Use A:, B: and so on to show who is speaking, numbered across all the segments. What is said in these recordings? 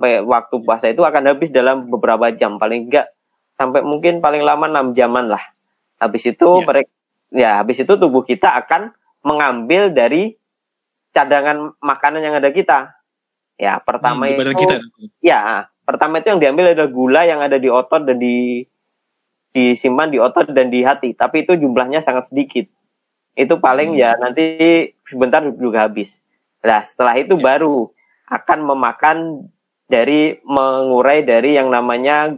A: sampai waktu puasa itu akan habis dalam beberapa jam paling enggak sampai mungkin paling lama 6 jaman lah. Habis itu ya. mereka ya habis itu tubuh kita akan mengambil dari cadangan makanan yang ada kita. Ya, pertama hmm, itu kita. ya, pertama itu yang diambil adalah gula yang ada di otot dan di disimpan di otot dan di hati, tapi itu jumlahnya sangat sedikit. Itu paling hmm. ya nanti sebentar juga habis. Nah, setelah itu ya. baru akan memakan dari mengurai dari yang namanya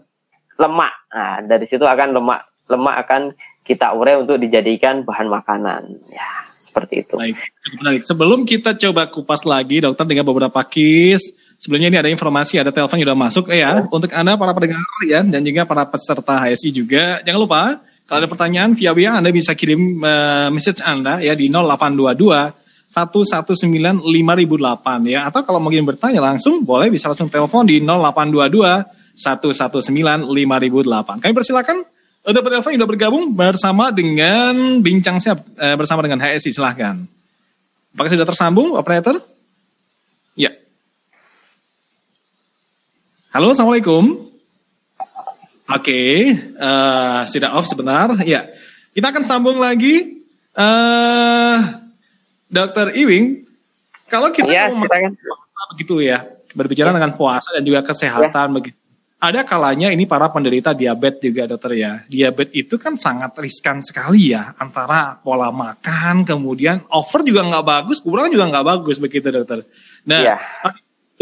A: lemak. Nah, dari situ akan lemak lemak akan kita urai untuk dijadikan bahan makanan. Ya, seperti itu.
B: Baik, menarik. Sebelum kita coba kupas lagi, dokter dengan beberapa kis. Sebelumnya ini ada informasi, ada telepon yang sudah masuk ya. Untuk anda para pendengar ya dan juga para peserta HSI juga, jangan lupa kalau ada pertanyaan via WA Anda bisa kirim uh, message Anda ya di 0822 119 5008 ya. Atau kalau mungkin bertanya langsung boleh bisa langsung telepon di 0822 119 5008. Kami persilakan penelpon yang sudah bergabung bersama dengan Bincang Siap eh, bersama dengan HSI silahkan. Apakah sudah tersambung operator? Ya. Halo, Assalamualaikum. Oke, okay, uh, eh, sudah off sebentar. Ya, kita akan sambung lagi. Uh, Dokter Iwing, kalau kita ya, mau puasa begitu ya, berbicara ya. dengan puasa dan juga kesehatan ya. begitu. Ada kalanya ini para penderita diabetes juga dokter ya. Diabetes itu kan sangat riskan sekali ya antara pola makan kemudian over juga nggak bagus, kurang juga nggak bagus begitu dokter. Nah, ya.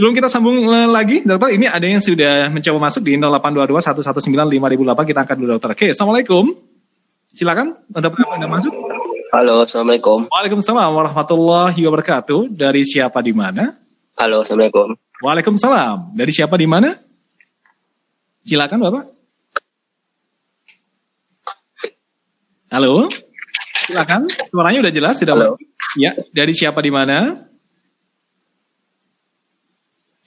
B: Sebelum kita sambung eh, lagi, dokter, ini ada yang sudah mencoba masuk di 0822 119 5008. Kita angkat dulu, dokter. Oke, Assalamualaikum. Silakan, untuk yang masuk.
C: Halo, Assalamualaikum.
B: Waalaikumsalam warahmatullahi wabarakatuh. Dari siapa di mana?
C: Halo, Assalamualaikum.
B: Waalaikumsalam. Dari siapa di mana? Silakan, Bapak. Halo. Silakan. Suaranya udah jelas, sudah. Halo. Ya, dari siapa di mana?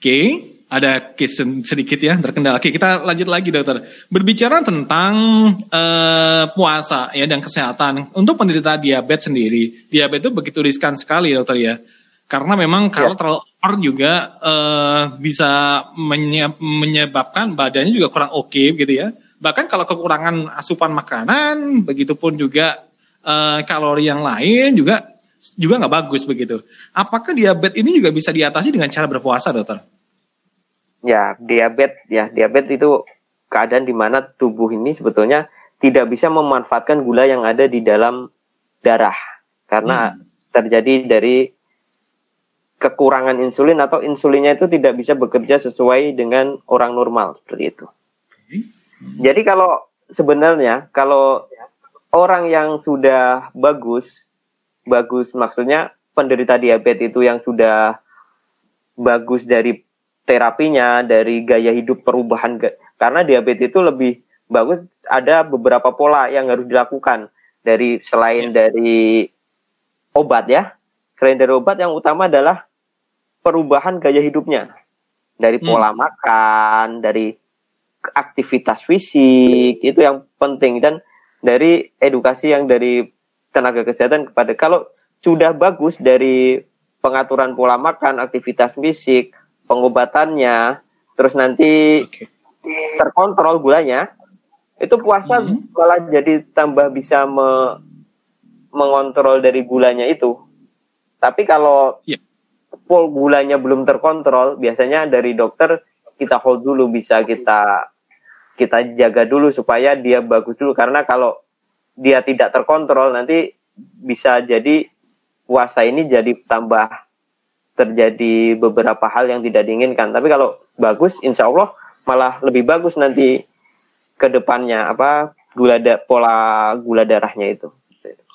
B: Oke. Okay ada case sedikit ya terkendala. Oke, kita lanjut lagi dokter. Berbicara tentang uh, puasa ya dan kesehatan untuk penderita diabetes sendiri. Diabetes itu begitu riskan sekali dokter ya. Karena memang kalau ya. terlalu over juga uh, bisa menyebabkan badannya juga kurang oke okay, gitu ya. Bahkan kalau kekurangan asupan makanan, begitupun juga uh, kalori yang lain juga juga nggak bagus begitu. Apakah diabetes ini juga bisa diatasi dengan cara berpuasa, dokter?
A: Ya diabetes ya diabetes itu keadaan di mana tubuh ini sebetulnya tidak bisa memanfaatkan gula yang ada di dalam darah karena hmm. terjadi dari kekurangan insulin atau insulinnya itu tidak bisa bekerja sesuai dengan orang normal seperti itu. Hmm. Jadi kalau sebenarnya kalau orang yang sudah bagus bagus maksudnya penderita diabetes itu yang sudah bagus dari terapinya, dari gaya hidup perubahan karena diabetes itu lebih bagus ada beberapa pola yang harus dilakukan dari selain ya. dari obat ya. Selain dari obat yang utama adalah perubahan gaya hidupnya. Dari hmm. pola makan, dari aktivitas fisik, itu yang penting dan dari edukasi yang dari tenaga kesehatan kepada kalau sudah bagus dari pengaturan pola makan, aktivitas fisik, pengobatannya, terus nanti okay. terkontrol gulanya, itu puasa hmm. malah jadi tambah bisa me mengontrol dari gulanya itu. Tapi kalau yeah. pol gulanya belum terkontrol, biasanya dari dokter kita hold dulu bisa kita kita jaga dulu supaya dia bagus dulu karena kalau dia tidak terkontrol nanti bisa jadi puasa ini jadi tambah terjadi beberapa hal yang tidak diinginkan. Tapi kalau bagus, insya Allah malah lebih bagus nanti ke depannya apa gula da, pola gula darahnya itu.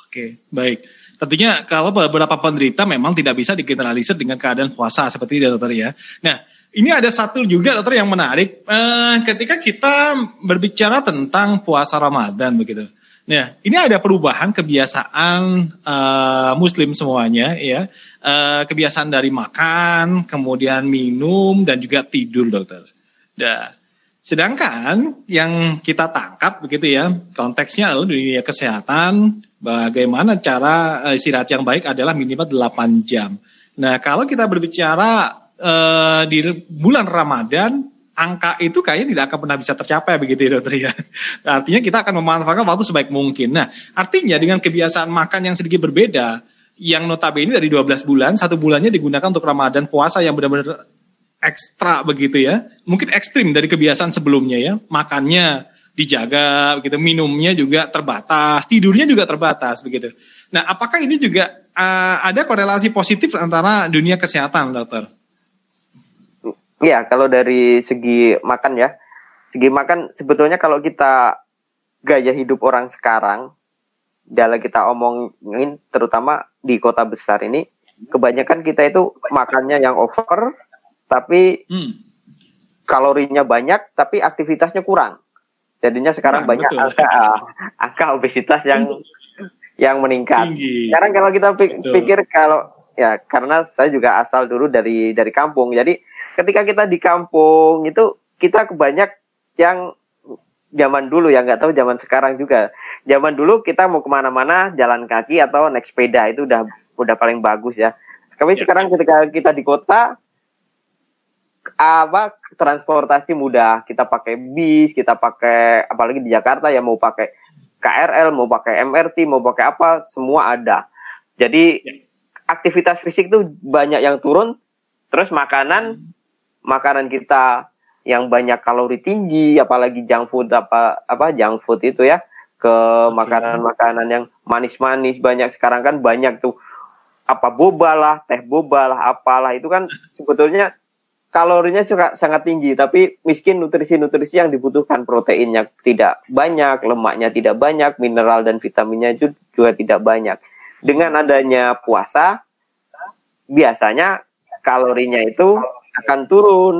B: Oke, baik. Tentunya kalau beberapa penderita memang tidak bisa digeneralisir dengan keadaan puasa seperti itu dokter ya. Nah, ini ada satu juga dokter yang menarik eh, ketika kita berbicara tentang puasa Ramadan begitu. Nah, ini ada perubahan kebiasaan uh, Muslim semuanya, ya, uh, kebiasaan dari makan, kemudian minum dan juga tidur, dokter. Nah, sedangkan yang kita tangkap begitu ya, konteksnya adalah dunia kesehatan, bagaimana cara uh, istirahat yang baik adalah minimal 8 jam. Nah, kalau kita berbicara uh, di bulan Ramadan angka itu kayaknya tidak akan pernah bisa tercapai begitu ya dokter ya. Artinya kita akan memanfaatkan waktu sebaik mungkin. Nah, artinya dengan kebiasaan makan yang sedikit berbeda, yang notabene dari 12 bulan, satu bulannya digunakan untuk Ramadan puasa yang benar-benar ekstra begitu ya. Mungkin ekstrim dari kebiasaan sebelumnya ya. Makannya dijaga begitu, minumnya juga terbatas, tidurnya juga terbatas begitu. Nah, apakah ini juga uh, ada korelasi positif antara dunia kesehatan, dokter?
A: Ya, kalau dari segi makan ya, segi makan sebetulnya kalau kita gaya hidup orang sekarang, dalam kita omongin terutama di kota besar ini, kebanyakan kita itu makannya yang over, tapi hmm. kalorinya banyak, tapi aktivitasnya kurang. Jadinya sekarang nah, banyak angka angka obesitas yang yang meningkat. Tinggi. Sekarang kalau kita pikir kalau ya karena saya juga asal dulu dari dari kampung, jadi ketika kita di kampung itu kita kebanyak yang zaman dulu ya nggak tahu zaman sekarang juga. Zaman dulu kita mau ke mana-mana jalan kaki atau naik sepeda itu udah udah paling bagus ya. Tapi ya. sekarang ketika kita di kota apa transportasi mudah. Kita pakai bis kita pakai apalagi di Jakarta ya mau pakai KRL mau pakai MRT mau pakai apa semua ada. Jadi ya. aktivitas fisik tuh banyak yang turun terus makanan makanan kita yang banyak kalori tinggi apalagi junk food apa apa junk food itu ya ke makanan-makanan yang manis-manis banyak. Sekarang kan banyak tuh apa boba lah teh boba lah apalah. Itu kan sebetulnya kalorinya juga sangat tinggi tapi miskin nutrisi-nutrisi yang dibutuhkan. Proteinnya tidak banyak lemaknya tidak banyak mineral dan vitaminnya juga tidak banyak. Dengan adanya puasa biasanya kalorinya itu akan turun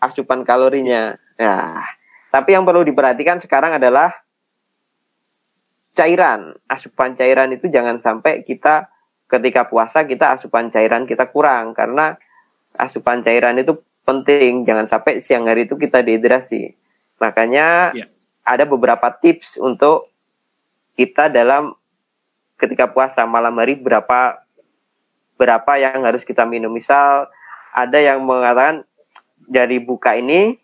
A: asupan kalorinya. Nah, tapi yang perlu diperhatikan sekarang adalah cairan. Asupan cairan itu jangan sampai kita ketika puasa kita asupan cairan kita kurang karena asupan cairan itu penting. Jangan sampai siang hari itu kita dehidrasi. Makanya ya. ada beberapa tips untuk kita dalam ketika puasa malam hari berapa berapa yang harus kita minum. Misal ada yang mengatakan dari buka ini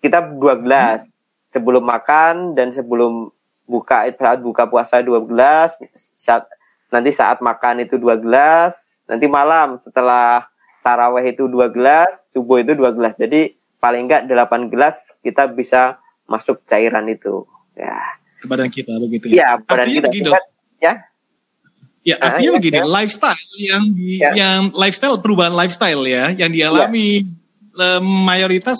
A: kita dua gelas sebelum makan dan sebelum buka saat buka puasa dua gelas saat nanti saat makan itu dua gelas nanti malam setelah taraweh itu dua gelas subuh itu dua gelas jadi paling enggak delapan gelas kita bisa masuk cairan itu. Ya.
B: Badan kita begitu
A: ya, ya badan kita. begitu. ya
B: Ya, nah, artinya ya, begini, ya. lifestyle yang di, ya. yang lifestyle perubahan lifestyle ya yang dialami ya. mayoritas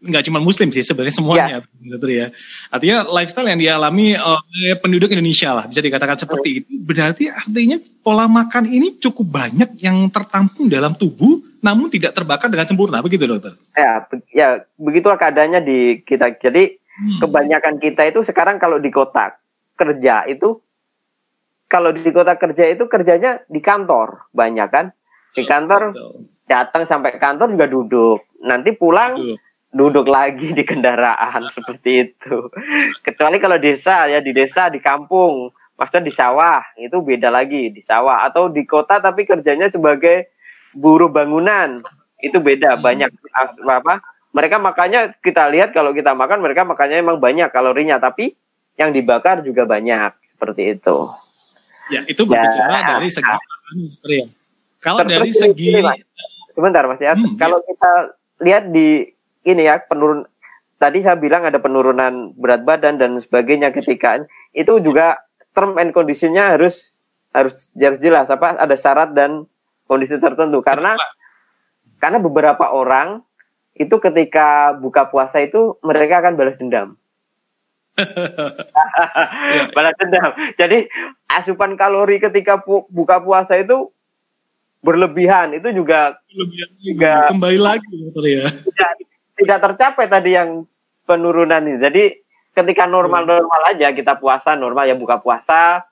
B: nggak cuma muslim sih sebenarnya semuanya ya. gitu ya. Artinya lifestyle yang dialami oleh penduduk Indonesia lah bisa dikatakan seperti ya. itu. Berarti artinya pola makan ini cukup banyak yang tertampung dalam tubuh namun tidak terbakar dengan sempurna begitu dokter.
A: Ya, ya begitulah keadaannya di kita. Jadi hmm. kebanyakan kita itu sekarang kalau di kota kerja itu kalau di kota kerja itu kerjanya di kantor banyak kan? Di kantor datang sampai kantor juga duduk. Nanti pulang duduk lagi di kendaraan seperti itu. Kecuali kalau desa ya di desa di kampung. Maksudnya di sawah itu beda lagi di sawah. Atau di kota tapi kerjanya sebagai buruh bangunan. Itu beda hmm. banyak. Apa mereka makanya kita lihat kalau kita makan mereka makannya emang banyak kalorinya. Tapi yang dibakar juga banyak seperti itu.
B: Ya, itu berbicara ya. dari segi ya. Kalau dari segi ini, mas.
A: sebentar Mas ya. Hmm, kalau ya. kita lihat di ini ya penurun tadi saya bilang ada penurunan berat badan dan sebagainya ketika itu juga term and conditionnya harus harus harus jelas apa ada syarat dan kondisi tertentu karena karena beberapa orang itu ketika buka puasa itu mereka akan balas dendam. balas dendam. Jadi asupan kalori ketika pu buka puasa itu berlebihan itu juga
B: juga kembali lagi ya.
A: Tidak, tidak tercapai tadi yang penurunan ini. Jadi ketika normal-normal aja kita puasa normal ya buka puasa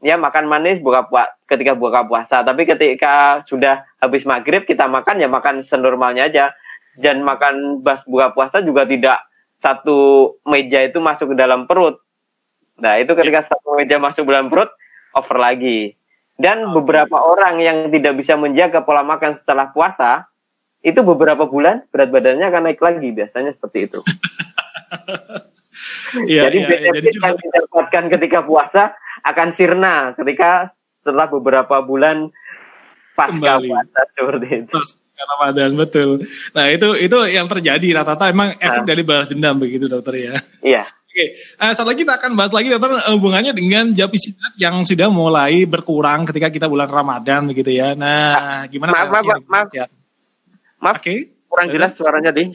A: ya makan manis buka puasa ketika buka puasa tapi ketika sudah habis maghrib kita makan ya makan senormalnya aja dan makan bas buka puasa juga tidak satu meja itu masuk ke dalam perut. Nah, itu ketika ya. satu meja masuk ke dalam perut, over lagi. Dan beberapa orang yang tidak bisa menjaga pola makan setelah puasa, itu beberapa bulan berat badannya akan naik lagi biasanya seperti itu.
B: Iya,
A: jadi
B: iya, iya.
A: benefit
B: Jadi
A: yang didapatkan ketika puasa akan sirna ketika setelah beberapa bulan pasca
B: Kembali.
A: puasa seperti itu.
B: pas Ramadan betul. Nah itu itu yang terjadi rata-rata emang efek
A: Nah.
B: dari balas dendam begitu dokter ya.
A: Iya.
B: Oke, eh, saat lagi kita akan bahas lagi dokter eh, hubungannya dengan jam istirahat yang sudah mulai berkurang ketika kita bulan Ramadan begitu ya. Nah, gimana?
A: Maaf, maaf,
B: dari
A: maaf.
B: masyarakat?
A: Maaf,
B: Oke.
A: kurang jelas suaranya di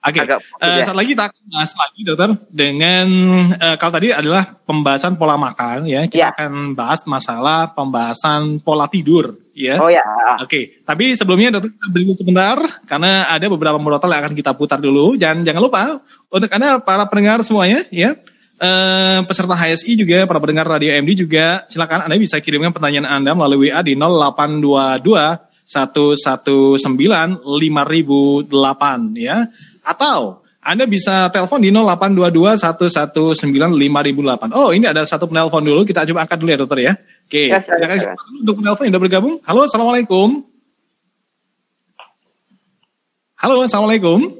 B: Oke,
A: agak
B: Eh,
A: ya.
B: saat lagi kita akan bahas lagi dokter dengan eh, kalau tadi adalah pembahasan pola makan ya, kita
A: Ya.
B: akan bahas masalah pembahasan pola tidur ya.
A: Oh ya,
B: Oke, tapi sebelumnya dokter kita beri sebentar karena ada beberapa murotal yang akan kita putar dulu. Jangan jangan lupa untuk anda para pendengar semuanya ya. eh, peserta HSI juga, para pendengar Radio MD juga, silakan Anda bisa kirimkan pertanyaan Anda melalui WA di 0822 119 5008 ya. Atau anda bisa telepon di 0822 119 Oh, ini ada satu penelpon dulu. Kita coba angkat dulu ya, dokter ya. Oke,
A: ya,
B: untuk penelpon yang sudah bergabung. Halo, Assalamualaikum. Halo, Assalamualaikum.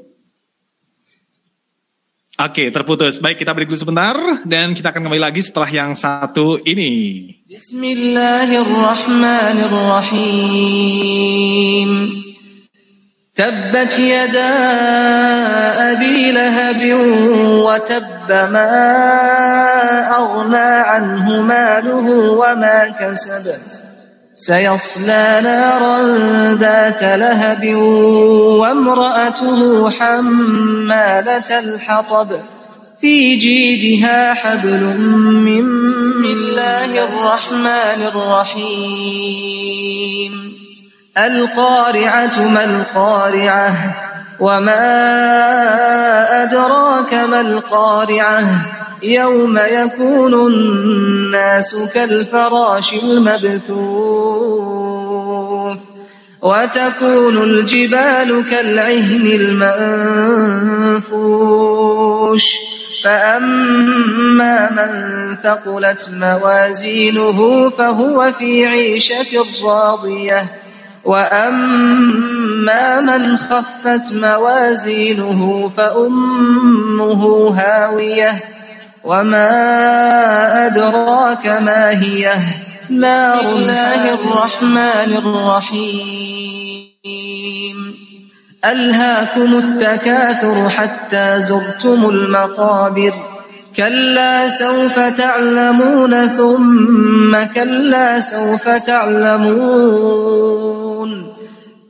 B: Oke, terputus. Baik, kita break dulu sebentar dan kita akan kembali lagi setelah yang satu ini.
D: Bismillahirrahmanirrahim. تبت يدا أبي لهب وتب ما أغنى عنه ماله وما كسب. سيصلى نارا ذات لهب وامرأته حمالة الحطب. في جيدها حبل من بسم الله الرحمن الرحيم. القارعة ما القارعة وما أدراك ما القارعة يوم يكون الناس كالفراش المبثوث وتكون الجبال كالعهن المنفوش فأما من ثقلت موازينه فهو في عيشة راضية وأما من خفت موازينه فأمه هاوية وما أدراك ما هي نار الله الرحمن الرحيم ألهاكم التكاثر حتى زرتم المقابر كلا سوف تعلمون ثم كلا سوف تعلمون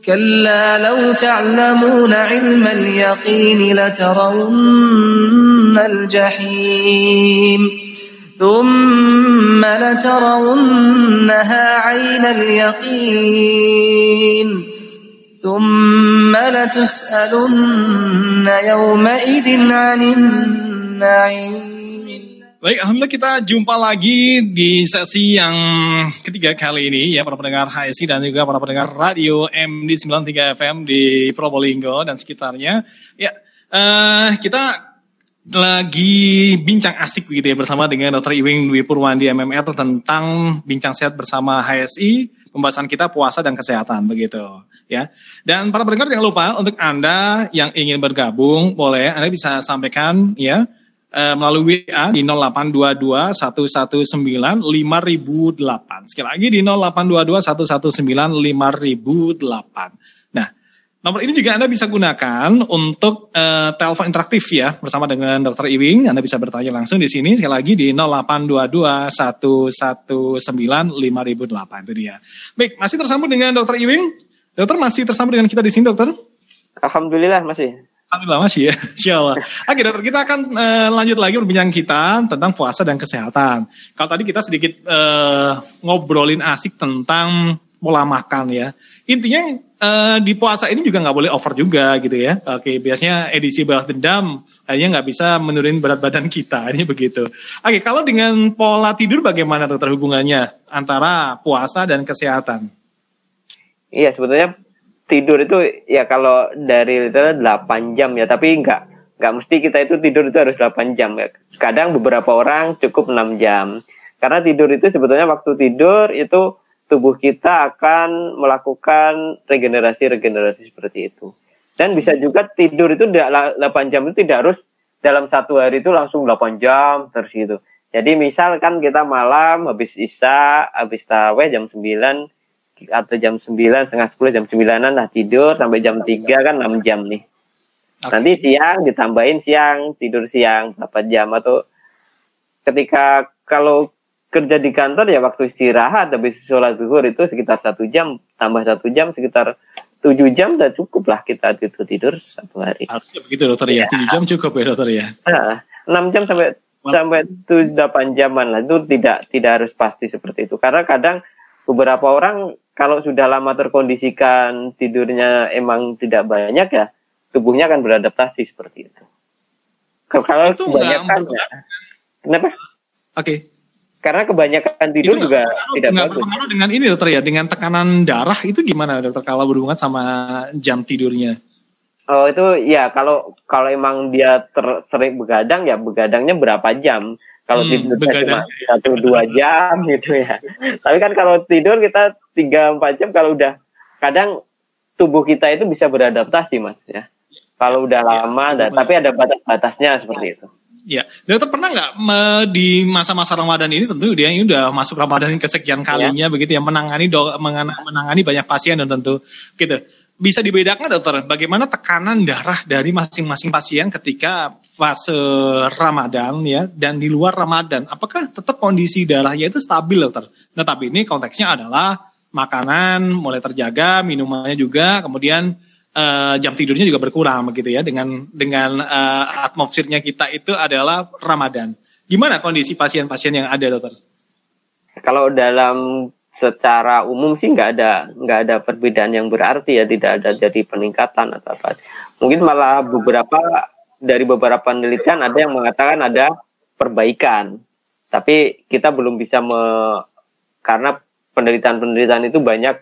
D: كلا لو تعلمون علم اليقين لترون الجحيم. ثم لترونها عين اليقين. ثم لتسألن يومئذ عن النعيم.
B: Baik, Alhamdulillah kita jumpa lagi di sesi yang ketiga kali ini ya para pendengar HSI dan juga para pendengar radio MD 93 FM di Probolinggo dan sekitarnya. Ya, eh, kita lagi bincang asik begitu ya bersama dengan Dr. Iwing Dwi Purwandi MMR tentang bincang sehat bersama HSI, pembahasan kita puasa dan kesehatan begitu ya. Dan para pendengar jangan lupa untuk Anda yang ingin bergabung boleh Anda bisa sampaikan ya eh, melalui WA di 0822 119 5008. Sekali lagi di 0822 119 5008. Nah, nomor ini juga Anda bisa gunakan untuk eh, telepon interaktif ya bersama dengan Dr. Iwing. Anda bisa bertanya langsung di sini sekali lagi di 0822 119 5008 itu dia. Baik, masih tersambung dengan Dr. Iwing. Dokter masih tersambung dengan kita di sini, Dokter?
A: alhamdulillah masih.
B: Alhamdulillah masih ya, insya. Oke dokter, kita akan eh, lanjut lagi berbincang kita tentang puasa dan kesehatan. Kalau tadi kita sedikit eh, ngobrolin asik tentang pola makan ya. Intinya eh, di puasa ini juga nggak boleh over juga gitu ya. Oke, biasanya edisi balas dendam hanya nggak bisa menurunin berat badan kita, ini begitu. Oke, kalau dengan pola tidur bagaimana dokter hubungannya antara puasa dan kesehatan?
A: Iya sebetulnya tidur itu ya kalau dari itu 8 jam ya tapi nggak nggak mesti kita itu tidur itu harus 8 jam ya. Kadang beberapa orang cukup 6 jam. Karena tidur itu sebetulnya waktu tidur itu tubuh kita akan melakukan regenerasi-regenerasi seperti itu. Dan bisa juga tidur itu tidak 8 jam itu tidak harus dalam satu hari itu langsung 8 jam terus gitu. Jadi misal kan kita malam habis isya, habis taweh jam 9 atau jam 9, setengah 10, jam 9an lah tidur sampai jam 3 kan 6 jam nih.
B: Oke.
A: Nanti siang ditambahin siang, tidur siang berapa jam atau ketika kalau kerja di kantor ya waktu istirahat habis sholat zuhur itu sekitar satu jam tambah satu jam sekitar tujuh jam udah cukup lah kita tidur tidur satu hari.
B: Harusnya begitu dokter ya. 7 jam cukup ya dokter ya.
A: Nah, 6 jam sampai sampai tujuh delapan jaman lah itu tidak tidak harus pasti seperti itu karena kadang beberapa orang kalau sudah lama terkondisikan tidurnya emang tidak banyak ya tubuhnya akan beradaptasi seperti itu. Kalau
B: Itu
A: kebanyakan ya, kenapa?
B: Oke.
A: Karena kebanyakan tidur
B: Itu
A: juga tidak bagus.
B: berpengaruh dengan ini dokter ya, dengan tekanan darah itu gimana dokter kalau berhubungan sama jam tidurnya?
A: Oh itu ya kalau kalau emang dia ter, sering begadang ya begadangnya berapa jam? Kalau
B: Hmm, begadang.
A: cuma satu dua jam gitu ya. Tapi kan kalau tidur kita tiga empat jam kalau udah kadang tubuh kita itu bisa beradaptasi mas ya. Kalau udah
B: Ya,
A: lama, ada,
B: betul.
A: tapi ada batas-batasnya seperti itu.
B: Ya, dokter pernah nggak di masa-masa Ramadan ini tentu dia ini udah masuk Ramadan kesekian kalinya begitu ya menangani do, menangani banyak pasien dan tentu gitu. Bisa dibedakan dokter bagaimana tekanan darah dari masing-masing pasien ketika fase Ramadan ya dan di luar Ramadan. Apakah tetap kondisi darahnya itu stabil dokter? Nah, tapi ini konteksnya adalah makanan mulai terjaga, minumannya juga, kemudian eh, jam tidurnya juga berkurang begitu ya dengan dengan eh, atmosfernya kita itu adalah Ramadan. Gimana kondisi pasien-pasien yang ada dokter?
A: Kalau dalam secara umum sih nggak ada nggak ada perbedaan yang berarti ya tidak ada jadi peningkatan atau apa. Mungkin malah beberapa dari beberapa penelitian ada yang mengatakan ada perbaikan. Tapi kita belum bisa me, karena penelitian-penelitian itu banyak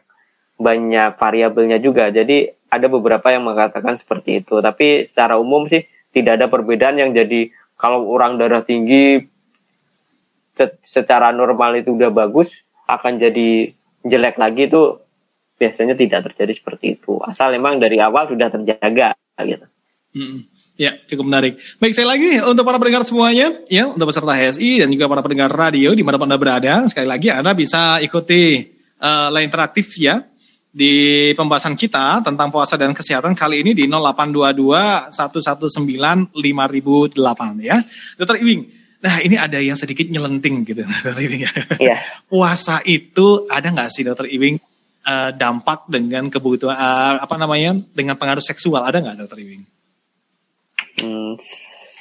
A: banyak variabelnya juga. Jadi ada beberapa yang mengatakan seperti itu. Tapi secara umum sih tidak ada perbedaan yang jadi kalau orang darah tinggi se- secara normal itu udah bagus akan jadi jelek lagi itu biasanya tidak terjadi seperti itu asal memang dari awal sudah terjaga gitu
B: Mm, Ya, cukup menarik. Baik, saya lagi untuk para pendengar semuanya, ya, untuk peserta HSI dan juga para pendengar radio di mana Anda berada, sekali lagi Anda bisa ikuti eh, line interaktif ya di pembahasan kita tentang puasa dan kesehatan kali ini di 0822 119 5008 ya. Dokter Iwing, nah ini ada yang sedikit nyelenting gitu, Dokter Iwing. ya.
A: Iya.
B: Puasa itu ada nggak sih Dokter Iwing eh, dampak dengan kebutuhan eh, apa namanya dengan pengaruh seksual ada nggak Dokter Iwing?
A: Hmm,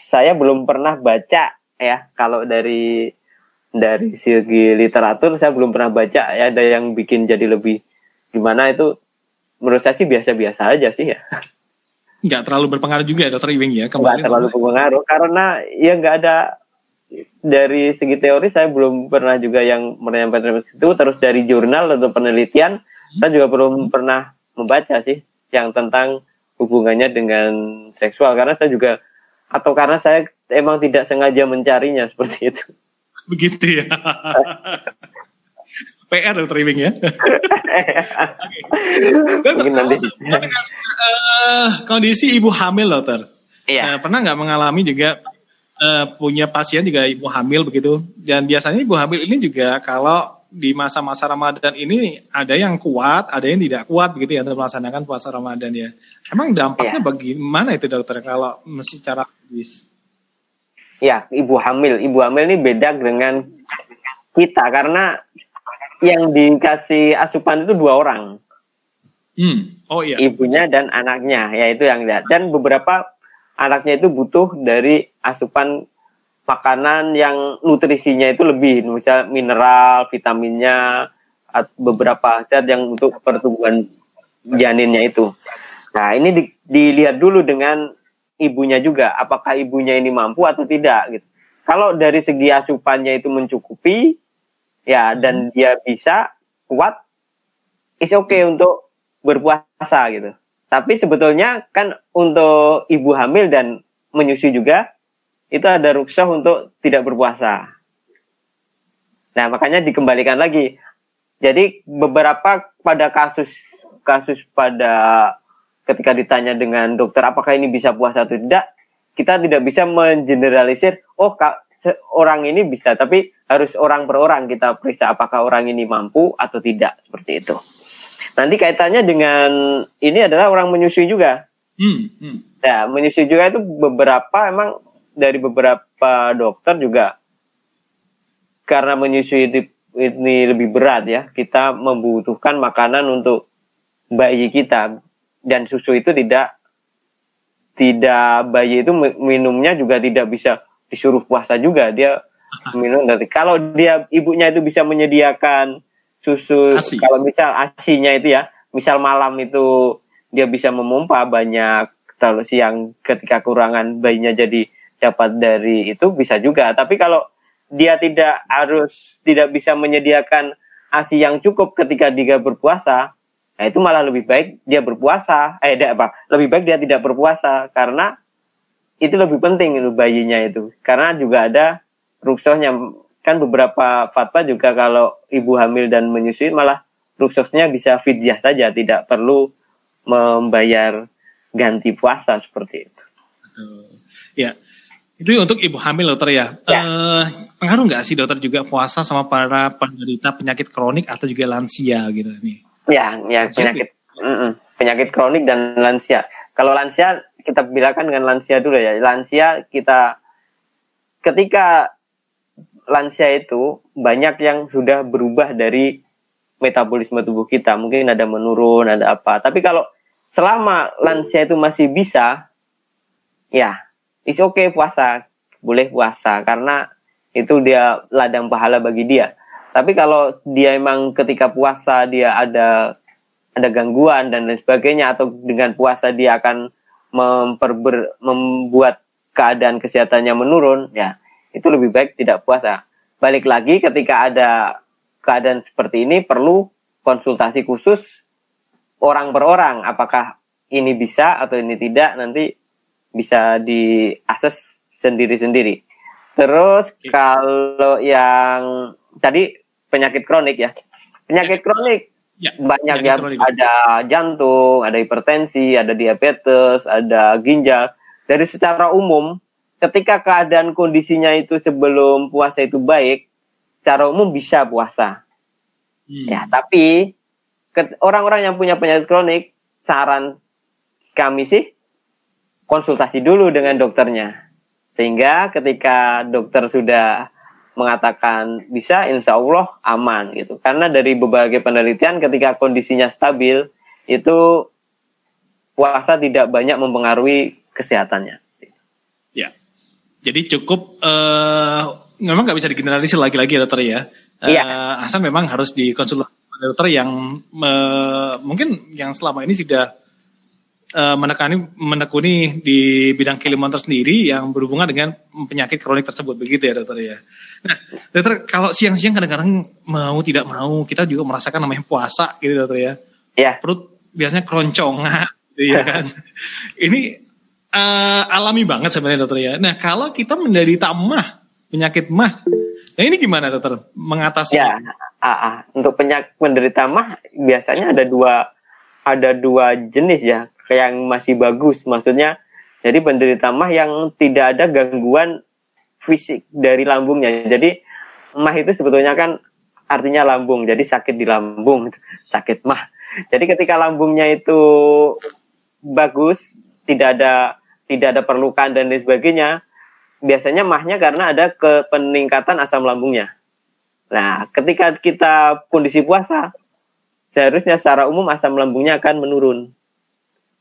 A: saya belum pernah baca ya kalau dari dari segi literatur saya belum pernah baca ya ada yang bikin jadi lebih gimana itu menurut saya sih biasa-biasa aja sih ya
B: nggak terlalu berpengaruh juga ya dokter Iwing ya
A: nggak
B: kembali
A: terlalu berpengaruh karena ya nggak ada dari segi teori saya belum pernah juga yang menyampaikan itu. Terus dari jurnal atau penelitian saya juga belum pernah membaca sih yang tentang hubungannya dengan seksual. Karena saya juga atau karena saya emang tidak sengaja mencarinya seperti itu.
B: Begitu ya. PR dokter Iwing ya. Dokter,
A: mungkin nanti
B: eh, kondisi ibu hamil dokter.
A: Iya.
B: Eh, pernah nggak mengalami juga eh, punya pasien juga ibu hamil begitu dan biasanya ibu hamil ini juga kalau di masa-masa Ramadan ini ada yang kuat, ada yang tidak kuat begitu ya untuk melaksanakan puasa Ramadan ya. Emang dampaknya bagaimana itu dokter kalau secara medis?
A: ya ibu hamil ibu hamil ini beda dengan kita karena yang dikasih asupan itu dua orang
B: Hmm. Oh iya.
A: ibunya dan anaknya yaitu yang dan beberapa anaknya itu butuh dari asupan makanan yang nutrisinya itu lebih misal mineral vitaminnya beberapa zat yang untuk pertumbuhan janinnya itu nah ini di- dilihat dulu dengan ibunya juga apakah ibunya ini mampu atau tidak gitu kalau dari segi asupannya itu mencukupi ya dan dia bisa kuat is okay untuk berpuasa gitu. Tapi sebetulnya kan untuk ibu hamil dan menyusui juga itu ada rukshoh untuk tidak berpuasa. Nah makanya dikembalikan lagi Jadi beberapa pada kasus kasus pada ketika ditanya dengan dokter apakah ini bisa puasa atau tidak, kita tidak bisa mengeneralisir oh kak orang ini bisa tapi harus orang per orang kita periksa apakah orang ini mampu atau tidak seperti itu. Nanti kaitannya dengan ini adalah orang menyusui juga.
B: Hmm, hmm.
A: Ya, menyusui juga itu beberapa emang dari beberapa dokter juga. Karena menyusui itu ini lebih berat ya, kita membutuhkan makanan untuk bayi kita. Dan susu itu tidak tidak bayi itu minumnya juga tidak bisa disuruh puasa juga. Dia minum dari kalau dia ibunya itu bisa menyediakan susu
B: Asi.
A: kalau misal asinya itu ya misal malam itu dia bisa memompa banyak kalau siang ketika kurangan bayinya jadi dapat dari itu bisa juga. Tapi kalau dia tidak harus tidak bisa menyediakan asi yang cukup ketika dia berpuasa nah itu malah lebih baik dia berpuasa. Eh tidak apa? Lebih baik dia tidak berpuasa karena itu lebih penting itu bayinya itu. Karena juga ada rukshohnya kan beberapa fatwa juga kalau ibu hamil dan menyusui malah ruksosnya bisa fidyah saja tidak perlu membayar ganti puasa seperti itu.
B: Ya, itu untuk ibu hamil dokter ya.
A: Ya.
B: Eh, pengaruh nggak sih dokter juga puasa sama para penderita penyakit kronik atau juga lansia gitu nih?
A: Ya, ya penyakit mm-mm, penyakit kronik dan lansia. Kalau lansia kita bilangkan dengan lansia dulu ya. Lansia kita ketika lansia itu banyak yang sudah berubah dari metabolisme tubuh kita. Mungkin ada menurun, ada apa. Tapi kalau selama lansia itu masih bisa, ya, is oke okay puasa. Boleh puasa. Karena itu dia ladang pahala bagi dia. Tapi kalau dia emang ketika puasa dia ada ada gangguan dan lain sebagainya atau dengan puasa dia akan memperber, membuat keadaan kesehatannya menurun, ya itu lebih baik tidak puasa. Balik lagi ketika ada keadaan seperti ini perlu konsultasi khusus orang per orang apakah ini bisa atau ini tidak nanti bisa diakses sendiri-sendiri. Terus kalau yang tadi penyakit kronik ya. Penyakit kronik
B: Ya,
A: banyak ya
B: kronik.
A: ada jantung, ada hipertensi, ada diabetes, ada ginjal. Dari secara umum, ketika keadaan kondisinya itu sebelum puasa itu baik, secara umum bisa puasa.
B: Hmm.
A: Ya, tapi orang-orang yang punya penyakit kronik, saran kami sih konsultasi dulu dengan dokternya. Sehingga ketika dokter sudah mengatakan bisa, insya Allah aman gitu. Karena dari berbagai penelitian ketika kondisinya stabil, itu puasa tidak banyak mempengaruhi kesehatannya.
B: Jadi cukup eh memang nggak bisa digeneralisir lagi-lagi ya dokter ya. Eh,
A: Iya.
B: Asal memang harus dikonsultasi dokter yang eh, mungkin yang selama ini sudah eh, menekani menekuni di bidang keilmuan tersendiri yang berhubungan dengan penyakit kronik tersebut begitu ya dokter ya. Nah, dokter kalau siang-siang kadang-kadang mau tidak mau kita juga merasakan namanya puasa gitu dokter ya
A: Ya,
B: perut biasanya keroncongan gitu ya kan. Ini eh, alami banget sebenarnya dokter ya. Nah kalau kita menderita mah penyakit mah, nah ini gimana dokter mengatasi?
A: ya. Ah, ah. Untuk penyakit menderita mah biasanya ada dua ada dua jenis ya yang masih bagus. Maksudnya jadi penderita mah yang tidak ada gangguan fisik dari lambungnya. Jadi mah itu sebetulnya kan artinya lambung. Jadi sakit di lambung, sakit mah. Jadi ketika lambungnya itu bagus, tidak ada tidak ada perlukan dan lain sebagainya, biasanya mahnya karena ada ke peningkatan asam lambungnya. Nah, ketika kita kondisi puasa, seharusnya secara umum asam lambungnya akan menurun.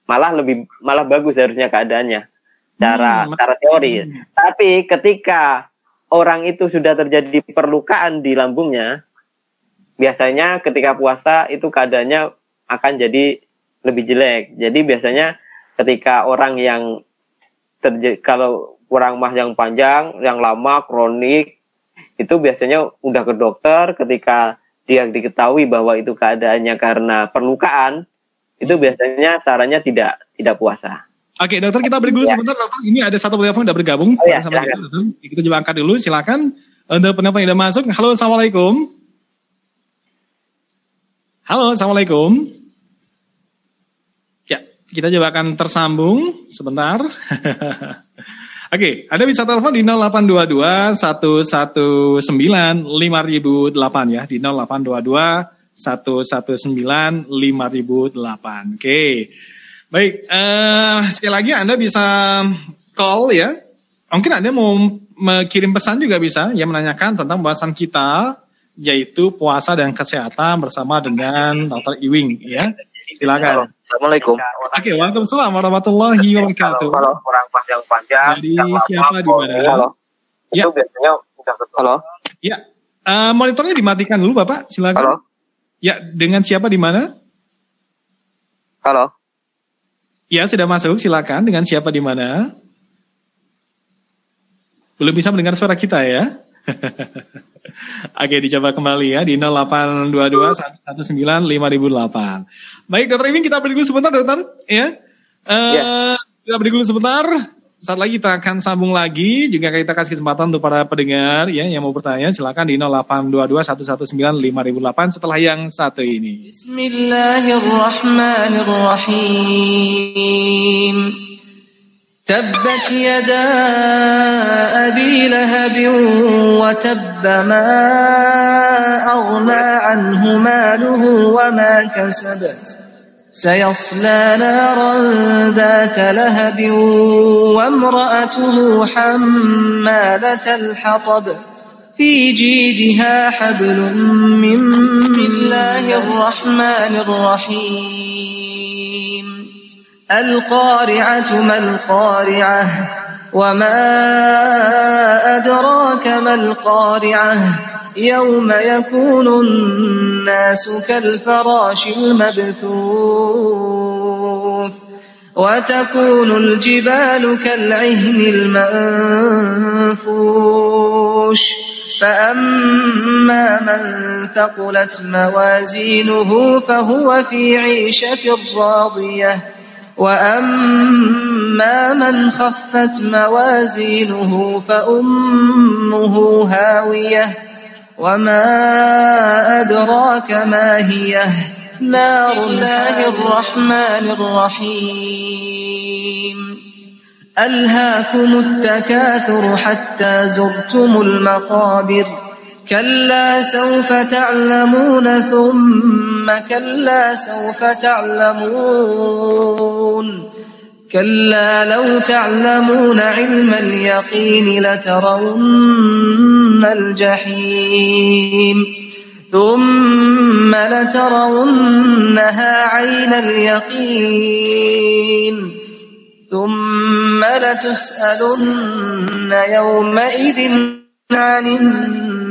A: Malah lebih malah bagus harusnya keadaannya. Cara
B: Hmm,
A: cara teori. Tapi ketika orang itu sudah terjadi perlukaan di lambungnya, biasanya ketika puasa itu keadaannya akan jadi lebih jelek. Jadi biasanya ketika orang yang terjadi kalau kurang mah yang panjang, yang lama, kronik, itu biasanya udah ke dokter ketika dia diketahui bahwa itu keadaannya karena perlukaan, itu biasanya sarannya tidak tidak puasa.
B: Oke dokter kita break dulu
A: Ya.
B: sebentar dokter. Ini ada satu telepon yang bergabung
A: Oh, ya,
B: sama kita dokter. Kita coba angkat dulu silakan. Untuk penelpon yang udah masuk. Halo assalamualaikum. Halo, Assalamualaikum. Kita coba akan tersambung sebentar. Oke, Anda bisa telepon di 0822 119 5008 ya, di 0822 119 5008. Oke. Baik, eh, sekali lagi Anda bisa call ya. Mungkin Anda mau kirim pesan juga bisa, ya menanyakan tentang bahasan kita, yaitu puasa dan kesehatan bersama dengan Dr. Iwing ya. Silakan.
C: Assalamualaikum.
B: Oke, waalaikumsalam warahmatullahi wabarakatuh.
A: Kalau kurang panjang-panjang,
B: Jadi siapa di mana?
A: Halo.
B: Ya.
A: Itu biasanya udah.
C: Halo.
B: Ya, eh, monitornya dimatikan dulu Bapak, silakan.
C: Halo.
B: Ya, dengan siapa di mana?
C: Halo.
B: Ya, sudah masuk, silakan. Dengan siapa di mana? Belum bisa mendengar suara kita ya? Oke, dicoba kembali ya di 0822 Baik, Dokter iming kita beri dulu sebentar, Dokter. Ya. Uh,
A: yeah.
B: Kita beri dulu sebentar. Saat lagi kita akan sambung lagi. Juga kita kasih kesempatan untuk para pendengar ya yang mau bertanya silakan di 0822 setelah yang satu ini.
D: Bismillahirrahmanirrahim. تبت يدا أبي لهب وتب ما أغنى عنه ماله وما كسب سيصلى نارا ذات لهب وامرأته حمالة الحطب. في جيدها حبل من بسم الله الرحمن الرحيم. القارعة ما القارعة وما أدراك ما القارعة يوم يكون الناس كالفراش المبثوث وتكون الجبال كالعهن المنفوش فأما من ثقلت موازينه فهو في عيشة راضية وأما من خفت موازينه فأمه هاوية وما أدراك ما هي نار الله الرحمن الرحيم ألهاكم التكاثر حتى زرتم المقابر كلا سوف تعلمون ثم كلا سوف تعلمون كلا لو تعلمون علم اليقين لترون الجحيم ثم لترونها عين اليقين ثم لتسألن يومئذ عن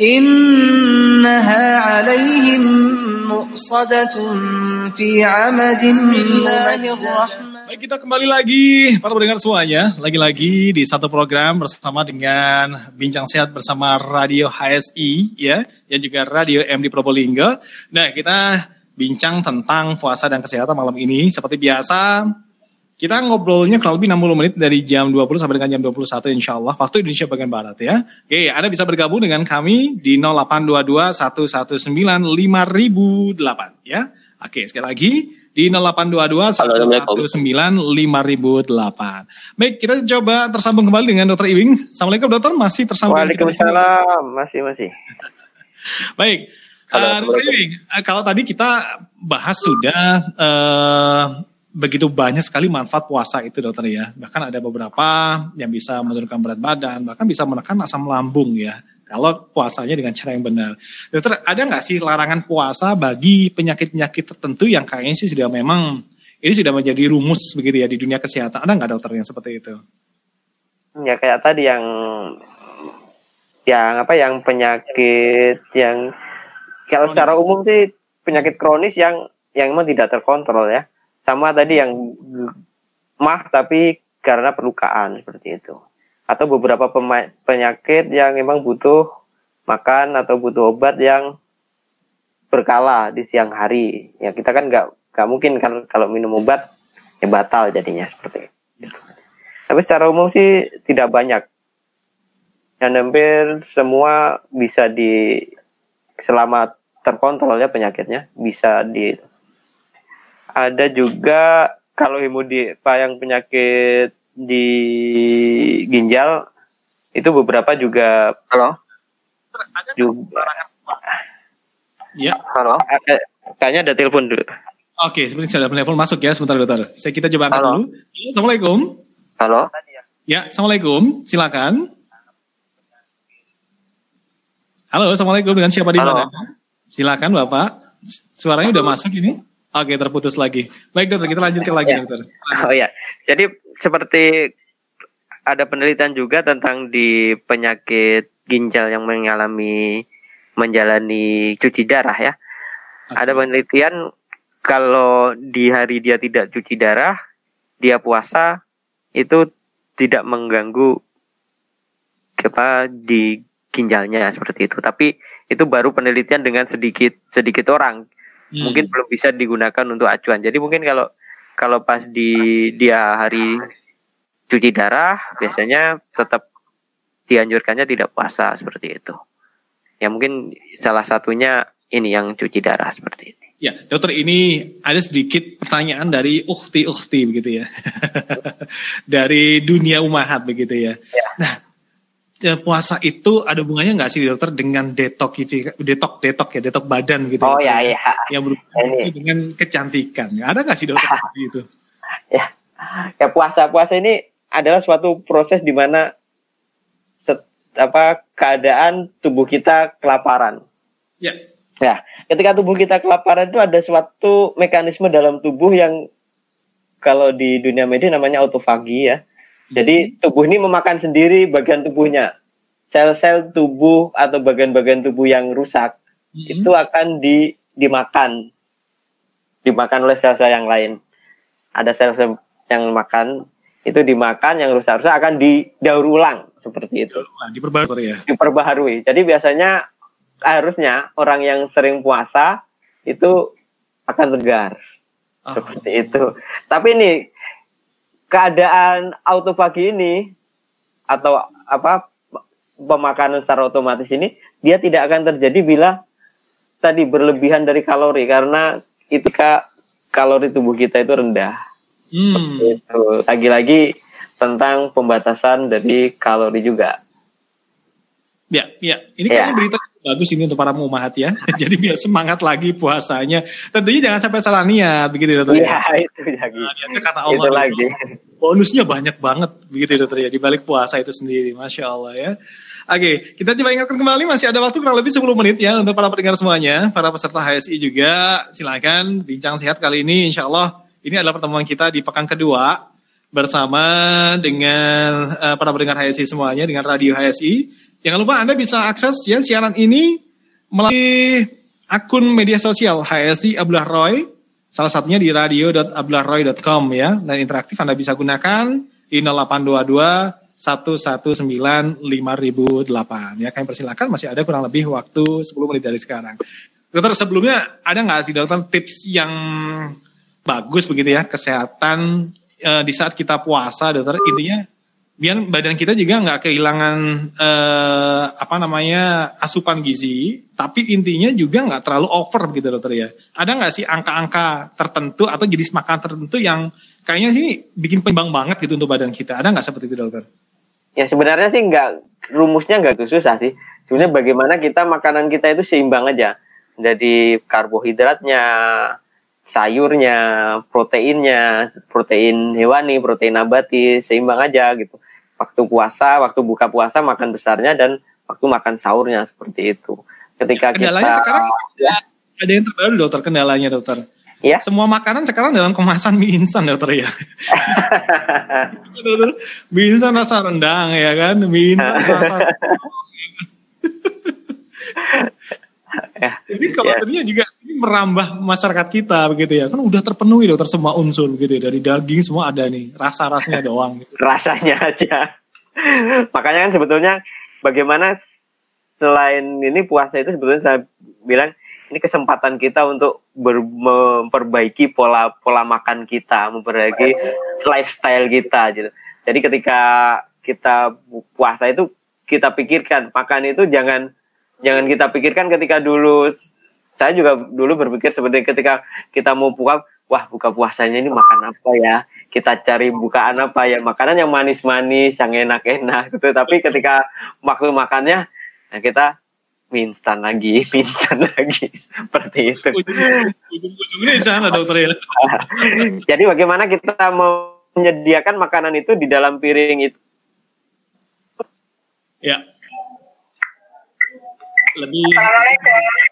D: إنها عليهم مؤصدة في عمد الله الرحمن
B: Baik, kita kembali lagi para pendengar semuanya, lagi-lagi di satu program bersama dengan Bincang Sehat bersama Radio HSI ya, dan juga Radio MD Probolinggo. Nah, kita bincang tentang puasa dan kesehatan malam ini seperti biasa. kita ngobrolnya kurang lebih 60 menit dari jam 20 sampai dengan jam 21 insya Allah, waktu Indonesia bagian Barat ya. Oke, Anda bisa bergabung dengan kami di 0822 119 5008 ya. Oke, sekali lagi di 0822 119 5008. Baik, kita coba tersambung kembali dengan Dokter Iwing. Assalamualaikum Dokter, masih tersambung.
A: Waalaikumsalam, masih masih.
B: Baik,
C: Halo,
B: uh, Dokter Iwing, uh, kalau tadi kita bahas sudah uh, begitu banyak sekali manfaat puasa itu dokter ya. Bahkan ada beberapa yang bisa menurunkan berat badan, bahkan bisa menekan asam lambung ya. Kalau puasanya dengan cara yang benar. Dokter, ada nggak sih larangan puasa bagi penyakit-penyakit tertentu yang kayaknya sih sudah memang ini sudah menjadi rumus begitu ya di dunia kesehatan. Ada nggak dokter yang seperti itu?
A: Ya kayak tadi yang yang apa yang penyakit yang kalau
B: Kronis.
A: secara umum sih penyakit kronis yang yang memang tidak terkontrol ya. Sama tadi yang mah tapi karena perlukaan seperti itu. Atau beberapa penyakit yang memang butuh makan atau butuh obat yang berkala di siang hari. Ya kita kan nggak nggak mungkin kan kalau minum obat ya batal jadinya seperti itu. Tapi secara umum sih tidak banyak. Dan hampir semua bisa di selama terkontrol ya penyakitnya bisa di ada juga kalau hemodi apa yang penyakit di ginjal itu beberapa juga
C: Halo?
A: juga
B: Ya,
C: Halo?
A: ada, kayaknya ada telepon dulu.
B: oke. Seperti sudah telepon masuk ya sebentar dokter. Saya kita coba angkat
C: Halo.
B: dulu. Assalamualaikum.
C: Halo?
B: Ya, assalamualaikum. Silakan. Halo, assalamualaikum. Dengan siapa di
C: Halo.
B: mana? Silakan Bapak. Suaranya udah masuk ini? Oke, terputus lagi. Baik dokter, kita lanjutkan lagi
A: Ya.
B: dokter.
A: Oh ya, jadi seperti ada penelitian juga tentang di penyakit ginjal yang mengalami menjalani cuci darah ya. Ada penelitian kalau di hari dia tidak cuci darah, dia puasa itu tidak mengganggu apa di ginjalnya seperti itu. Tapi itu baru penelitian dengan sedikit sedikit orang
B: Hmm.
A: mungkin belum bisa digunakan untuk acuan. Jadi mungkin kalau kalau pas di dia hari cuci darah biasanya tetap dianjurkannya tidak puasa seperti itu. Ya mungkin salah satunya ini yang cuci darah seperti ini.
B: Ya, dokter ini ada sedikit pertanyaan dari ukti-ukti begitu ya. dari dunia umahat begitu ya.
A: Ya.
B: Nah, ya, puasa itu ada hubungannya nggak sih dokter dengan detok detok detok ya, detok badan gitu.
A: Oh ya ya.
B: Yang berhubungan dengan kecantikan. Ada nggak sih dokter seperti itu?
A: Ya. Ya puasa puasa ini adalah suatu proses di mana apa keadaan tubuh kita kelaparan.
B: Ya.
A: Ya, ketika tubuh kita kelaparan itu ada suatu mekanisme dalam tubuh yang kalau di dunia medis namanya autofagi ya. Jadi tubuh ini memakan sendiri bagian tubuhnya. Sel-sel tubuh atau bagian-bagian tubuh yang rusak
B: Hmm.
A: itu akan di dimakan. Dimakan oleh sel-sel yang lain. Ada sel-sel yang makan itu dimakan yang rusak-rusak akan didaur ulang seperti itu
B: dokter ya.
A: diperbaharui. Jadi biasanya harusnya orang yang sering puasa itu akan tegar
B: Oh.
A: seperti itu. Tapi ini keadaan autofagi ini atau apa pemakanan secara otomatis ini dia tidak akan terjadi bila tadi berlebihan dari kalori karena itu ka- kalori tubuh kita itu rendah.
B: Hmm.
A: Lagi-lagi tentang pembatasan dari kalori juga.
B: Ya, ya. Ini
A: Ya.
B: kayaknya berita bagus ini untuk para mumahat ya. Jadi biar semangat lagi puasanya. Tentunya jangan sampai salah niat begitu ya, dokter.
A: Iya itu lagi.
B: Nah, karena
A: Itu
B: Allah.
A: lagi.
B: Bonusnya banyak banget begitu ya, dokter ya di balik puasa itu sendiri. Masya Allah ya. Oke, kita coba ingatkan kembali masih ada waktu kurang lebih 10 menit ya untuk para pendengar semuanya, para peserta HSI juga. Silakan bincang sehat kali ini insya Allah ini adalah pertemuan kita di pekan kedua bersama dengan eh, para pendengar HSI semuanya dengan radio HSI. Jangan lupa Anda bisa akses ya siaran ini melalui akun media sosial HSI Abdullah Roy. Salah satunya di radio.abdullahroy.com ya. Dan interaktif Anda bisa gunakan di 0822 119 5008 ya. Kami persilakan masih ada kurang lebih waktu 10 menit dari sekarang. Dokter sebelumnya ada nggak sih dokter tips yang bagus begitu ya kesehatan eh, di saat kita puasa dokter intinya biar badan kita juga nggak kehilangan eh, apa namanya asupan gizi tapi intinya juga nggak terlalu over gitu dokter ya ada nggak sih angka-angka tertentu atau jenis makan tertentu yang kayaknya sih bikin penyeimbang banget gitu untuk badan kita ada nggak seperti itu dokter
A: Ya sebenarnya sih nggak rumusnya nggak susah sih. Sebenarnya bagaimana kita makanan kita itu seimbang aja. Jadi karbohidratnya, sayurnya, proteinnya, protein hewani, protein nabati, seimbang aja gitu. Waktu puasa, waktu buka puasa makan besarnya dan waktu makan sahurnya seperti itu. Ketika
B: Kendalanya
A: kita
B: sekarang ada yang terbaru dokter kendalanya dokter.
A: Ya.
B: Semua makanan sekarang dalam kemasan mie instan dokter ya. dokter, mie instan rasa rendang ya kan, mie instan rasa.
A: Ya,
B: Jadi khawatirnya juga ini merambah masyarakat kita begitu ya. Kan udah terpenuhi dokter semua unsur begitu ya. Dari daging semua ada nih, rasa-rasanya doang gitu.
A: rasanya aja. Makanya kan sebetulnya bagaimana selain ini puasa itu sebetulnya saya bilang ini kesempatan kita untuk ber- memperbaiki pola pola makan kita, memperbaiki lifestyle kita gitu. Jadi ketika kita puasa itu kita pikirkan makan itu jangan jangan kita pikirkan ketika dulu saya juga dulu berpikir seperti ketika kita mau buka wah buka puasanya ini makan apa ya? Kita cari bukaan apa ya? Makanan yang manis-manis yang enak-enak. Gitu. Tapi ketika waktu makannya nah kita mie instan lagi mie instan lagi. Seperti itu.
B: Ujung-ujungnya di sana dokter ya.
A: jadi bagaimana kita menyediakan makanan itu di dalam piring itu?
B: Ya. Lebih.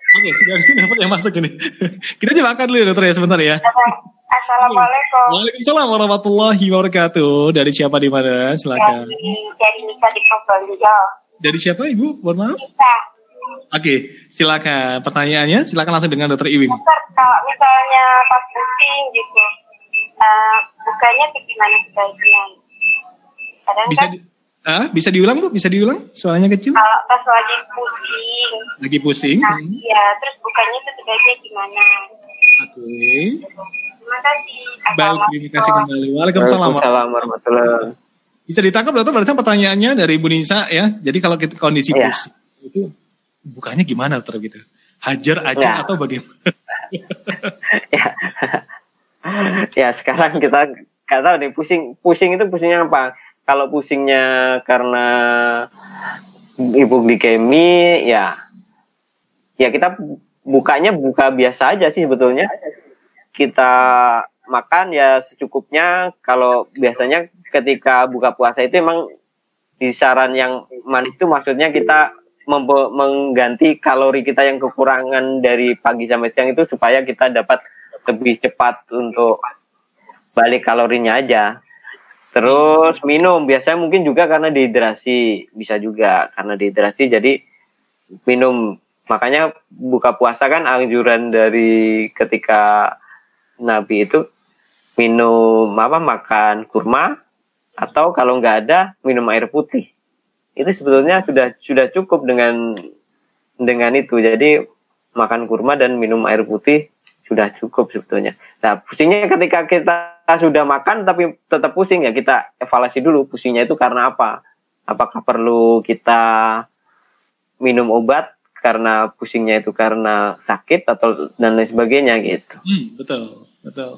B: Oke, sudah dapat yang masuk ini. Kita aja makan dulu ya dokter ya sebentar ya.
E: Assalamualaikum.
B: Waalaikumsalam warahmatullahi wabarakatuh. Dari siapa di mana? Silakan.
E: Dari dari Nisa di Probolinggo.
B: Dari siapa Ibu? Mohon maaf.
E: Nisa,
B: Oke, silakan pertanyaannya. Silakan langsung dengan Dokter Iwing.
E: dokter kalau misalnya pas pusing gitu, uh, bukanya gimana sebaiknya? Kadang
B: Bisa
E: kan
B: di, ah, bisa diulang Bu? Bisa diulang? Suaranya kecil.
E: kalau pas lagi pusing,
B: Lagi pusing.
E: nah
B: Hmm.
E: ya terus bukanya tuh sebaiknya gimana?
B: Oke.
E: Terima kasih.
B: Baik, terima kasih kembali. Waalaikumsalam.
A: Waalaikumsalam warahmatullahi
B: Bisa ditangkap dokter barusan pertanyaannya dari Bu Nisa ya. Jadi kalau kita kondisi
A: Iya.
B: pusing itu bukanya gimana dokter gitu? Hajar aja
A: Ya.
B: atau bagaimana?
A: ya. ya sekarang kita nggak tahu nih pusing pusing itu pusingnya apa kalau pusingnya karena hipoglikemi ya ya kita bukanya buka biasa aja sih sebetulnya kita makan ya secukupnya kalau biasanya ketika buka puasa itu emang di saran yang manis itu maksudnya kita mengganti kalori kita yang kekurangan dari pagi sampai siang itu supaya kita dapat lebih cepat untuk balik kalorinya aja. Terus minum. Biasanya mungkin juga karena dehidrasi. Bisa juga karena dehidrasi jadi minum. Makanya buka puasa kan anjuran dari ketika Nabi itu minum apa makan kurma atau kalau nggak ada minum air putih. Itu sebetulnya sudah sudah cukup dengan dengan itu. Jadi makan kurma dan minum air putih sudah cukup sebetulnya nah pusingnya ketika kita sudah makan tapi tetap pusing ya kita evaluasi dulu pusingnya itu karena apa apakah perlu kita minum obat karena pusingnya itu karena sakit atau dan lain sebagainya gitu
B: Hmm, betul, betul.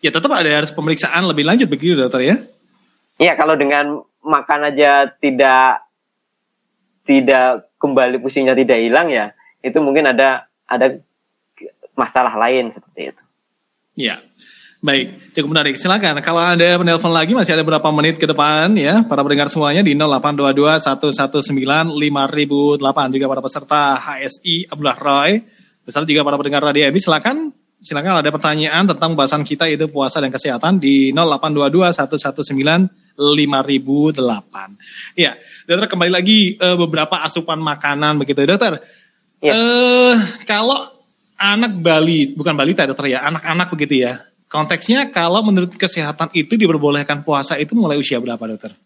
B: Ya tetap ada harus pemeriksaan lebih lanjut begitu dokter ya.
A: Iya kalau dengan makan aja tidak tidak kembali pusingnya tidak hilang ya itu mungkin ada ada masalah lain seperti itu.
B: Ya. Baik, cukup menarik. Silakan. Kalau ada penelpon lagi masih ada beberapa menit ke depan ya. Para pendengar semuanya di 0822 119 5008 juga para peserta HSI Abdullah Roy. Beserta juga para pendengar Radio MI silakan silakan ada pertanyaan tentang bahasan kita itu puasa dan kesehatan di 0822 119 5008. Ya, dokter kembali lagi eh, beberapa asupan makanan begitu, dokter.
A: Ya.
B: Eh kalau anak Bali, bukan balita dokter ya, anak-anak begitu ya. Konteksnya kalau menurut kesehatan itu diperbolehkan puasa itu mulai usia berapa dokter?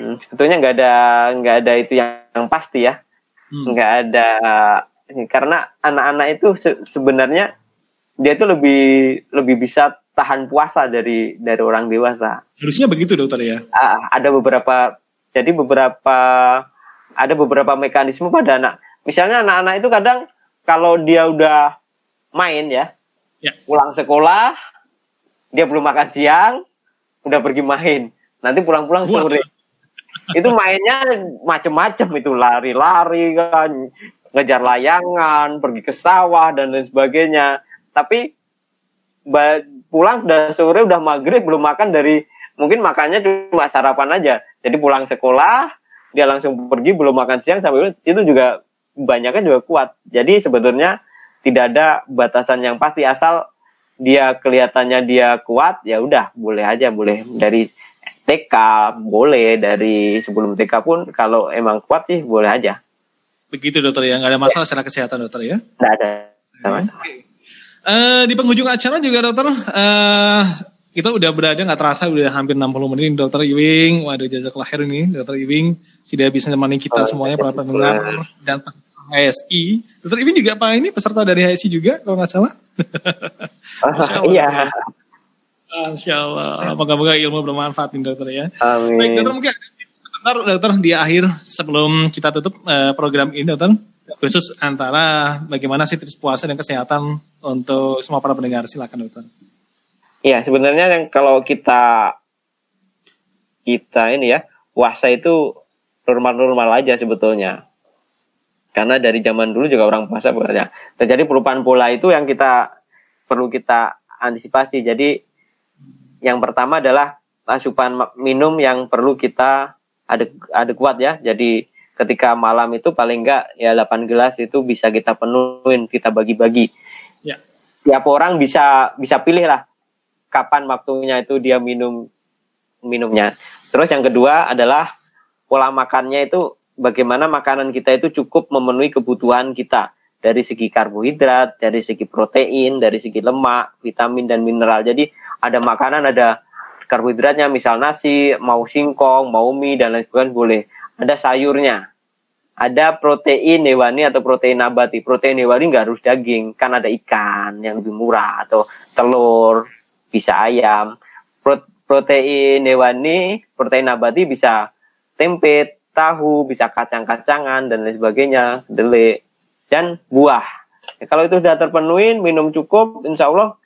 A: Hmm, sebetulnya nggak ada nggak ada itu yang, yang pasti ya,
B: Hmm.
A: nggak ada karena anak-anak itu se- sebenarnya dia itu lebih lebih bisa tahan puasa dari dari orang dewasa.
B: Harusnya begitu dokter ya.
A: Ah, ada beberapa jadi beberapa ada beberapa mekanisme pada anak. Misalnya anak-anak itu kadang kalau dia udah main ya,
B: Ya.
A: pulang sekolah, dia belum makan siang, udah pergi main. Nanti pulang-pulang sore. Itu mainnya macem-macem itu lari-lari kan, ngejar layangan, pergi ke sawah dan lain sebagainya. Tapi pulang udah sore udah maghrib belum makan dari mungkin makannya cuma sarapan aja jadi pulang sekolah dia langsung pergi belum makan siang sampai itu juga banyaknya juga kuat. Jadi sebetulnya tidak ada batasan yang pasti. Asal dia kelihatannya dia kuat ya udah boleh aja. Boleh dari TK boleh dari sebelum TK pun. Kalau emang kuat sih boleh aja.
B: Begitu dokter ya, nggak ada masalah secara kesehatan dokter ya.
A: tidak ada sama
B: Eh, di penghujung acara juga dokter, eh kita udah berada nggak terasa udah hampir 60 menit dokter Iwing. Waduh jazakallah khair ini dokter Iwing sudah bisa menemani kita semuanya para pendengar dan HSI. Dokter Iwing juga apa ini peserta dari HSI juga kalau nggak salah. Allah.
A: iya
B: Masya Allah. Moga-moga ilmu bermanfaat nih dokter ya. Baik
A: amin
B: dokter mungkin sebentar dokter di akhir sebelum kita tutup eh, program ini dokter khusus antara bagaimana sih tips puasa dan kesehatan untuk semua para pendengar silakan dokter.
A: Iya, sebenarnya yang kalau kita kita ini ya puasa itu normal-normal aja sebetulnya. Karena dari zaman dulu juga orang puasa bekerja. Terjadi perubahan pola itu yang kita perlu kita antisipasi. Jadi yang pertama adalah asupan minum yang perlu kita adek adekuat ya. Jadi ketika malam itu paling enggak ya 8 gelas itu bisa kita penuhin, kita bagi-bagi.
B: Ya.
A: Tiap orang bisa bisa pilih lah kapan waktunya itu dia minum minumnya. Terus yang kedua adalah pola makannya itu bagaimana makanan kita itu cukup memenuhi kebutuhan kita dari segi karbohidrat, dari segi protein, dari segi lemak, vitamin dan mineral. Jadi ada makanan ada karbohidratnya misal nasi, mau singkong, mau mie dan lain sebagainya boleh. Ada sayurnya. Ada protein hewani atau protein nabati. Protein hewani nggak harus daging, kan ada ikan yang lebih murah atau telur, bisa ayam. Pro- protein hewani, protein nabati bisa tempe, tahu, bisa kacang-kacangan dan lain sebagainya, dele dan buah. Ya, kalau itu sudah terpenuhi, minum cukup, insya Allah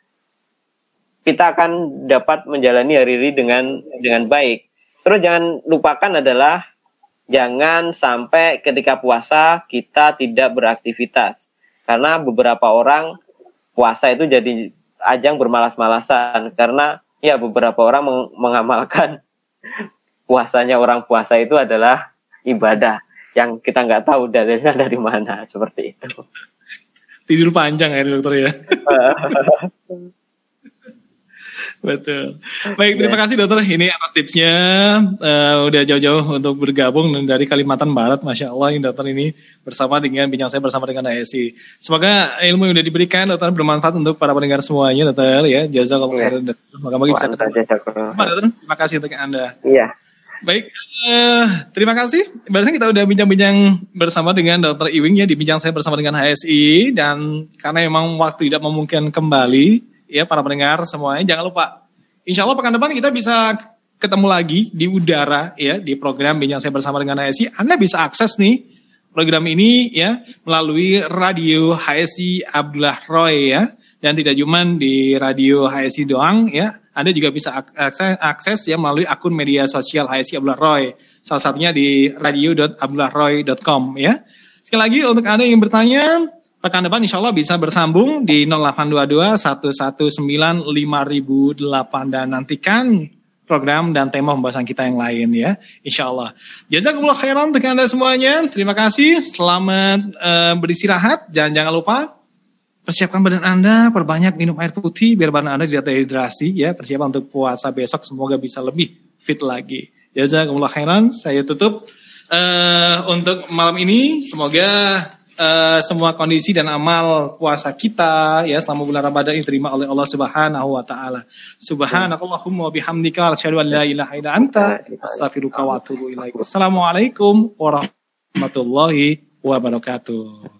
A: kita akan dapat menjalani hari ini dengan dengan baik. Terus jangan lupakan adalah jangan sampai ketika puasa kita tidak beraktivitas. Karena beberapa orang puasa itu jadi ajang bermalas-malasan karena ya beberapa orang meng- mengamalkan puasanya orang puasa itu adalah ibadah yang kita nggak tahu dalilnya dari mana seperti itu.
B: Tidur panjang ya dokter ya. Betul. Baik, terima kasih dokter. Ini atas tipsnya eh, udah jauh-jauh untuk bergabung dari Kalimantan Barat, masya Allah ini dokter ini bersama dengan bincang saya bersama dengan ASI. Semoga ilmu yang sudah diberikan dokter bermanfaat untuk para pendengar semuanya dokter ya. Jazakallah
A: Iya.
B: khairan dokter. Moga-moga bisa ketemu. terima kasih untuk anda.
A: Iya.
B: Baik, eh, terima kasih. Barusan kita udah bincang-bincang bersama dengan Dr. Iwing ya, di bincang saya bersama dengan HSI dan karena memang waktu tidak memungkinkan kembali, ya para pendengar semuanya jangan lupa. Insya Allah pekan depan kita bisa ketemu lagi di udara ya di program bincang saya bersama dengan HSI. Anda bisa akses nih program ini ya melalui radio HSI Abdullah Roy ya dan tidak cuma di radio HSI doang ya Anda juga bisa ak- akses, akses ya melalui akun media sosial HSI Abdullah Roy salah satunya di radio.abdullahroy.com ya sekali lagi untuk Anda yang bertanya pekan depan insya Allah bisa bersambung di 0822 119 5008 dan nantikan program dan tema pembahasan kita yang lain ya. Insya Allah. Jazakumullah khairan untuk Anda semuanya. Terima kasih. Selamat eh, beristirahat. Dan jangan lupa persiapkan badan Anda, perbanyak minum air putih biar badan Anda tidak terhidrasi ya. Persiapan untuk puasa besok semoga bisa lebih fit lagi. Jazakumullah khairan. Saya tutup eh, untuk malam ini. Semoga eh, semua kondisi dan amal puasa kita ya selama bulan Ramadan ini diterima oleh Allah Subhanahu wa taala. Subhanakallahumma bihamdika asyhadu an la ilaha illa anta astaghfiruka wa atubu ilaik. Assalamualaikum warahmatullahi wabarakatuh.